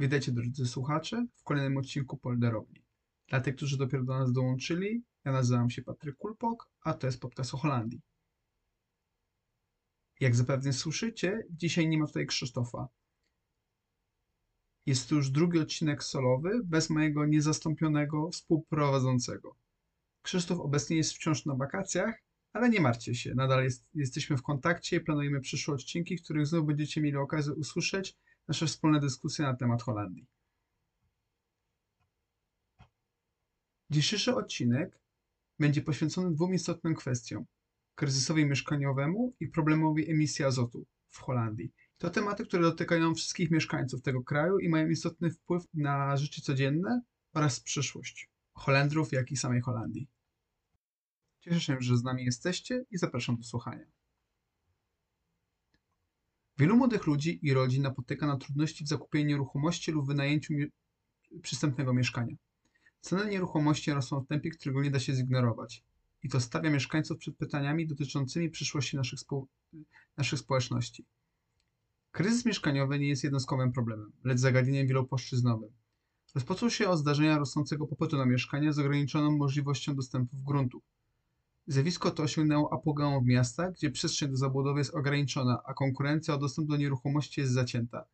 Witajcie drodzy słuchacze w kolejnym odcinku Polderowni. Dla tych, którzy dopiero do nas dołączyli, ja nazywam się Patryk Kulpok, a to jest podcast o Holandii. Jak zapewne słyszycie, dzisiaj nie ma tutaj Krzysztofa. Jest to już drugi odcinek solowy bez mojego niezastąpionego współprowadzącego. Krzysztof obecnie jest wciąż na wakacjach, ale nie martwcie się, nadal jest, jesteśmy w kontakcie i planujemy przyszłe odcinki, w których znów będziecie mieli okazję usłyszeć nasze wspólne dyskusje na temat Holandii. Dzisiejszy odcinek będzie poświęcony dwóm istotnym kwestiom: kryzysowi mieszkaniowemu i problemowi emisji azotu w Holandii. To tematy, które dotykają wszystkich mieszkańców tego kraju i mają istotny wpływ na życie codzienne oraz przyszłość Holendrów, jak i samej Holandii. Cieszę się, że z nami jesteście i zapraszam do słuchania. Wielu młodych ludzi i rodzin napotyka na trudności w zakupieniu nieruchomości lub wynajęciu mi przystępnego mieszkania. Ceny nieruchomości rosną w tempie, którego nie da się zignorować. I to stawia mieszkańców przed pytaniami dotyczącymi przyszłości naszych, spo naszych społeczności. Kryzys mieszkaniowy nie jest jednostkowym problemem, lecz zagadnieniem wielopłaszczyznowym. Rozpoczął się od zdarzenia rosnącego popytu na mieszkania z ograniczoną możliwością dostępu w gruntu. Zjawisko to osiągnęło apogeum w miastach, gdzie przestrzeń do zabudowy jest ograniczona, a konkurencja o dostęp do nieruchomości jest zacięta.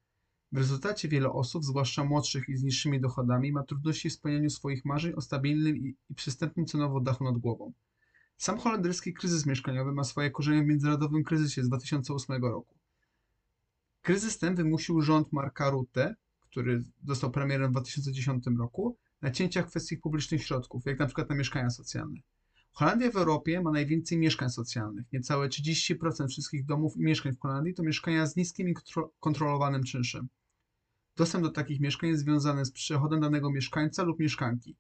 W rezultacie wiele osób, zwłaszcza młodszych i z niższymi dochodami, ma trudności w spełnianiu swoich marzeń o stabilnym i, i przystępnym cenowo dachu nad głową. Sam holenderski kryzys mieszkaniowy ma swoje korzenie w międzynarodowym kryzysie z 2008 roku. Kryzys ten wymusił rząd Marka Rutte, który został premierem w 2010 roku, na cięciach kwestii publicznych środków, jak na przykład na mieszkania socjalne. Holandia w Europie ma najwięcej mieszkań socjalnych. Niecałe 30% wszystkich domów i mieszkań w Holandii to mieszkania z niskim i kontrolowanym czynszem. Dostęp do takich mieszkań jest związany z przychodem danego mieszkańca lub mieszkanki.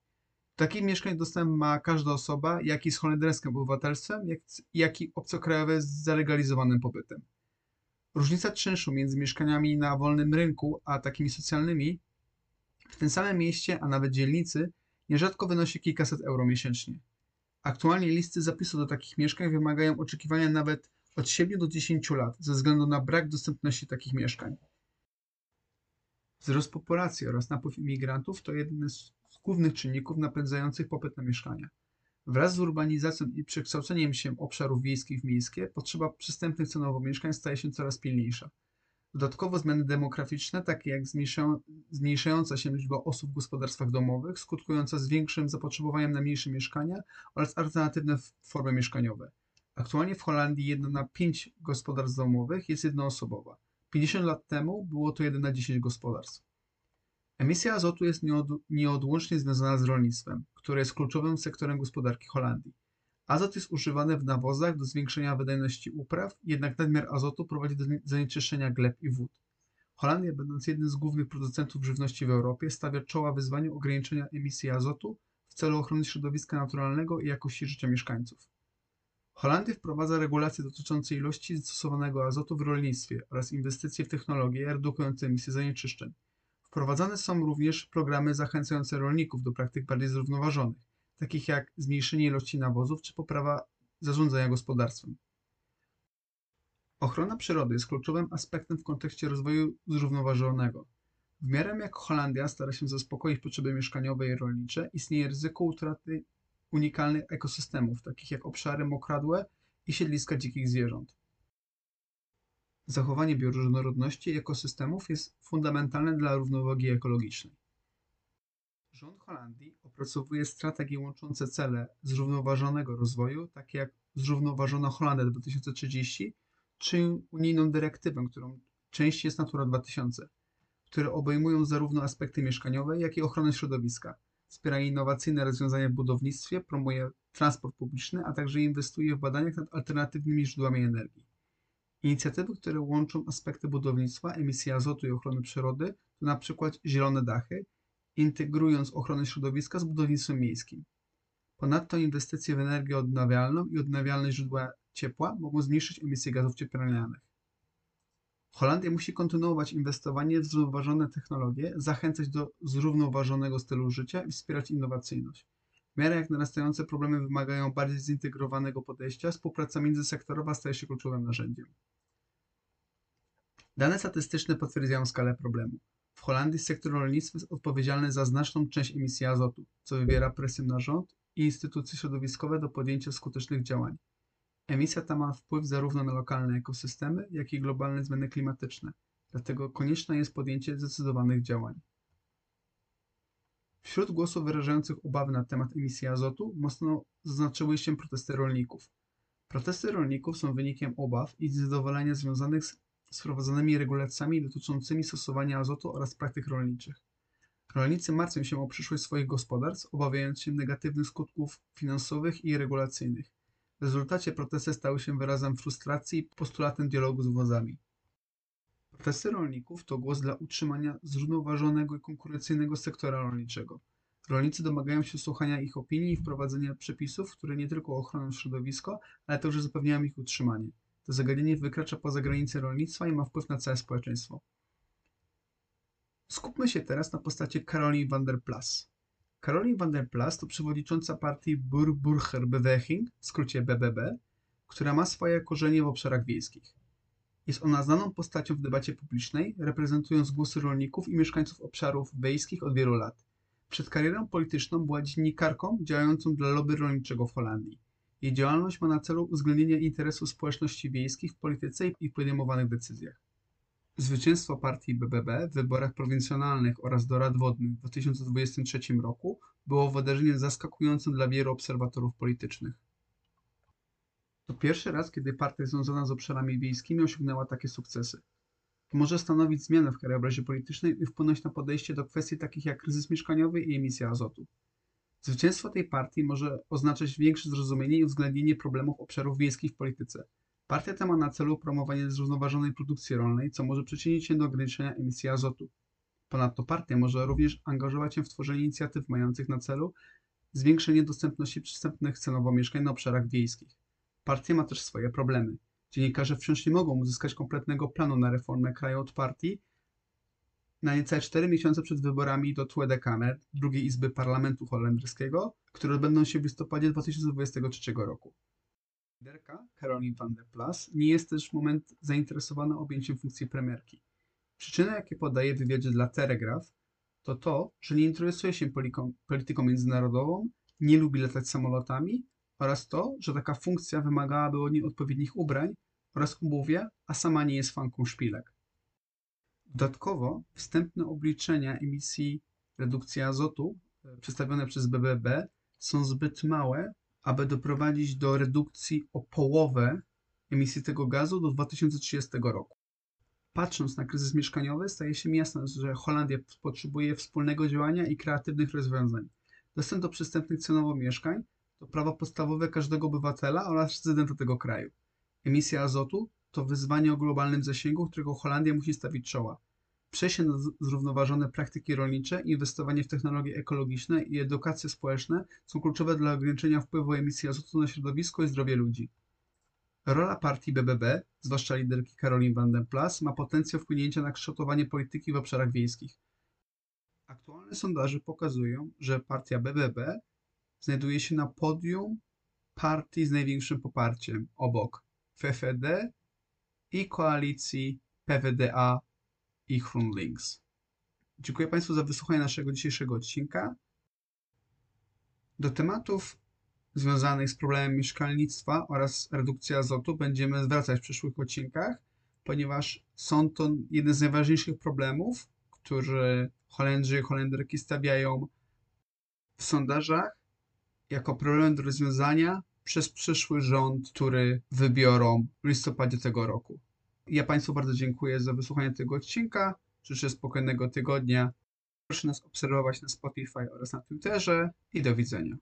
Takich mieszkań dostęp ma każda osoba, jak i z holenderskim obywatelstwem, jak, jak i obcokrajowe z zalegalizowanym pobytem. Różnica czynszu między mieszkaniami na wolnym rynku a takimi socjalnymi w tym samym mieście, a nawet dzielnicy, nierzadko wynosi kilkaset euro miesięcznie. Aktualnie listy zapisu do takich mieszkań wymagają oczekiwania nawet od 7 do 10 lat ze względu na brak dostępności takich mieszkań. Wzrost populacji oraz napływ imigrantów to jeden z głównych czynników napędzających popyt na mieszkania. Wraz z urbanizacją i przekształceniem się obszarów wiejskich w miejskie, potrzeba przystępnych cenowo mieszkań staje się coraz pilniejsza. Dodatkowo zmiany demograficzne, takie jak zmniejszająca się liczba osób w gospodarstwach domowych, skutkująca zwiększonym zapotrzebowaniem na mniejsze mieszkania oraz alternatywne formy mieszkaniowe. Aktualnie w Holandii 1 na 5 gospodarstw domowych jest jednoosobowa. 50 lat temu było to 1 na 10 gospodarstw. Emisja azotu jest nieod, nieodłącznie związana z rolnictwem, które jest kluczowym sektorem gospodarki Holandii. Azot jest używany w nawozach do zwiększenia wydajności upraw, jednak nadmiar azotu prowadzi do zanieczyszczenia gleb i wód. Holandia, będąc jednym z głównych producentów żywności w Europie, stawia czoła wyzwaniu ograniczenia emisji azotu w celu ochrony środowiska naturalnego i jakości życia mieszkańców. Holandia wprowadza regulacje dotyczące ilości stosowanego azotu w rolnictwie oraz inwestycje w technologie redukujące emisję zanieczyszczeń. Wprowadzane są również programy zachęcające rolników do praktyk bardziej zrównoważonych, takich jak zmniejszenie ilości nawozów czy poprawa zarządzania gospodarstwem. Ochrona przyrody jest kluczowym aspektem w kontekście rozwoju zrównoważonego. W miarę jak Holandia stara się zaspokoić potrzeby mieszkaniowe i rolnicze, istnieje ryzyko utraty unikalnych ekosystemów, takich jak obszary mokradłe i siedliska dzikich zwierząt. Zachowanie bioróżnorodności ekosystemów jest fundamentalne dla równowagi ekologicznej. Rząd Holandii opracowuje strategie łączące cele zrównoważonego rozwoju, takie jak Zrównoważona Holandia 2030, czy unijną dyrektywę, którą część jest Natura 2000, które obejmują zarówno aspekty mieszkaniowe, jak i ochronę środowiska. Wspiera innowacyjne rozwiązania w budownictwie, promuje transport publiczny, a także inwestuje w badania nad alternatywnymi źródłami energii. Inicjatywy, które łączą aspekty budownictwa, emisji azotu i ochrony przyrody, to przykład zielone dachy, integrując ochronę środowiska z budownictwem miejskim. Ponadto inwestycje w energię odnawialną i odnawialne źródła ciepła mogą zmniejszyć emisję gazów cieplarnianych. Holandia musi kontynuować inwestowanie w zrównoważone technologie, zachęcać do zrównoważonego stylu życia i wspierać innowacyjność. W miarę jak narastające problemy wymagają bardziej zintegrowanego podejścia, współpraca międzysektorowa staje się kluczowym narzędziem. Dane statystyczne potwierdzają skalę problemu. Holandii sektor rolnictwa jest odpowiedzialny za znaczną część emisji azotu, co wywiera presję na rząd i instytucje środowiskowe do podjęcia skutecznych działań. Emisja ta ma wpływ zarówno na lokalne ekosystemy, jak i globalne zmiany klimatyczne, dlatego konieczne jest podjęcie zdecydowanych działań. Wśród głosów wyrażających obawy na temat emisji azotu mocno zaznaczyły się protesty rolników. Protesty rolników są wynikiem obaw i niezadowolenia związanych z z wprowadzonymi regulacjami dotyczącymi stosowania azotu oraz praktyk rolniczych. Rolnicy martwią się o przyszłość swoich gospodarstw, obawiając się negatywnych skutków finansowych i regulacyjnych. W rezultacie protesty stały się wyrazem frustracji i postulatem dialogu z władzami. Protesty rolników to głos dla utrzymania zrównoważonego i konkurencyjnego sektora rolniczego. Rolnicy domagają się słuchania ich opinii i wprowadzenia przepisów, które nie tylko ochronią środowisko, ale także zapewniają ich utrzymanie. To zagadnienie wykracza poza granice rolnictwa i ma wpływ na całe społeczeństwo. Skupmy się teraz na postaci Caroline van der Plas. Caroline van der Plas to przewodnicząca partii Burgerbeweging, w skrócie BBB, która ma swoje korzenie w obszarach wiejskich. Jest ona znaną postacią w debacie publicznej, reprezentując głosy rolników i mieszkańców obszarów wiejskich od wielu lat. Przed karierą polityczną była dziennikarką działającą dla lobby rolniczego w Holandii. Jej działalność ma na celu uwzględnienie interesów społeczności wiejskich w polityce i podejmowanych decyzjach. Zwycięstwo partii BBB w wyborach prowincjonalnych oraz do rad wodnych w 2023 roku było wydarzeniem zaskakującym dla wielu obserwatorów politycznych. To pierwszy raz, kiedy partia związana z obszarami wiejskimi osiągnęła takie sukcesy. Może stanowić zmianę w krajobrazie politycznym i wpłynąć na podejście do kwestii takich jak kryzys mieszkaniowy i emisja azotu. Zwycięstwo tej partii może oznaczać większe zrozumienie i uwzględnienie problemów obszarów wiejskich w polityce. Partia ta ma na celu promowanie zrównoważonej produkcji rolnej, co może przyczynić się do ograniczenia emisji azotu. Ponadto partia może również angażować się w tworzenie inicjatyw mających na celu zwiększenie dostępności przystępnych cenowo mieszkań na obszarach wiejskich. Partia ma też swoje problemy. Dziennikarze wciąż nie mogą uzyskać kompletnego planu na reformę kraju od partii, na niecałe 4 miesiące przed wyborami do Tweede Kamer, drugiej izby parlamentu holenderskiego, które odbędą się w listopadzie 2023 roku. Liderka Caroline van der Plas nie jest też w moment zainteresowana objęciem funkcji premierki. Przyczyny, jakie podaje w wywiadzie dla Telegraph, to to, że nie interesuje się polityką międzynarodową, nie lubi latać samolotami oraz to, że taka funkcja wymagałaby od niej odpowiednich ubrań oraz obuwia, a sama nie jest fanką szpilek. Dodatkowo wstępne obliczenia emisji redukcji azotu e, przedstawione przez BBB są zbyt małe, aby doprowadzić do redukcji o połowę emisji tego gazu do 2030 roku. Patrząc na kryzys mieszkaniowy, staje się jasne, że Holandia potrzebuje wspólnego działania i kreatywnych rozwiązań. Dostęp do przystępnych cenowo mieszkań to prawo podstawowe każdego obywatela oraz rezydenta tego kraju. Emisja azotu to wyzwanie o globalnym zasięgu, którego Holandia musi stawić czoła. Przejście na zrównoważone praktyki rolnicze, inwestowanie w technologie ekologiczne i edukacje społeczne są kluczowe dla ograniczenia wpływu emisji azotu na środowisko i zdrowie ludzi. Rola partii BBB, zwłaszcza liderki Caroline van den Plas, ma potencjał wpłynięcia na kształtowanie polityki w obszarach wiejskich. Aktualne sondaże pokazują, że partia BBB znajduje się na podium partii z największym poparciem obok FFD i koalicji PWDA i GroenLinks. Dziękuję Państwu za wysłuchanie naszego dzisiejszego odcinka. Do tematów związanych z problemem mieszkalnictwa oraz redukcji azotu będziemy zwracać w przyszłych odcinkach, ponieważ są to jeden z najważniejszych problemów, które Holendrzy i Holenderki stawiają w sondażach jako problem do rozwiązania przez przyszły rząd, który wybiorą w listopadzie tego roku. Ja Państwu bardzo dziękuję za wysłuchanie tego odcinka. Życzę spokojnego tygodnia. Proszę nas obserwować na Spotify oraz na Twitterze i do widzenia.